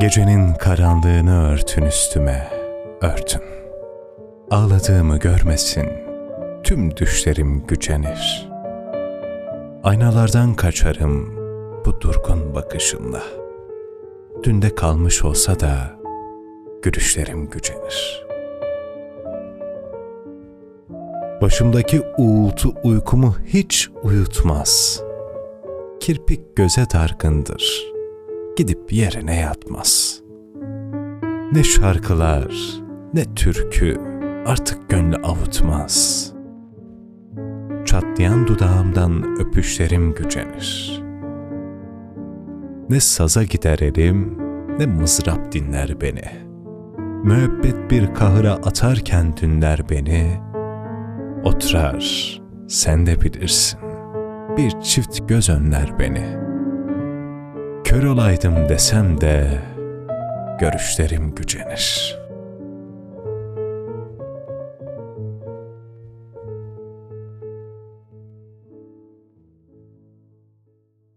Gecenin karanlığını örtün üstüme, örtün. Ağladığımı görmesin, tüm düşlerim gücenir. Aynalardan kaçarım bu durgun bakışınla. Dünde kalmış olsa da gülüşlerim gücenir. Başımdaki uğultu uykumu hiç uyutmaz. Kirpik göze dargındır, gidip yerine yatmaz. Ne şarkılar, ne türkü artık gönlü avutmaz. Çatlayan dudağımdan öpüşlerim gücenir. Ne saza gider elim, ne mızrap dinler beni. Müebbet bir kahıra atarken dünler beni, Oturar, sen de bilirsin, bir çift göz önler beni. Kör olaydım desem de, görüşlerim gücenir.''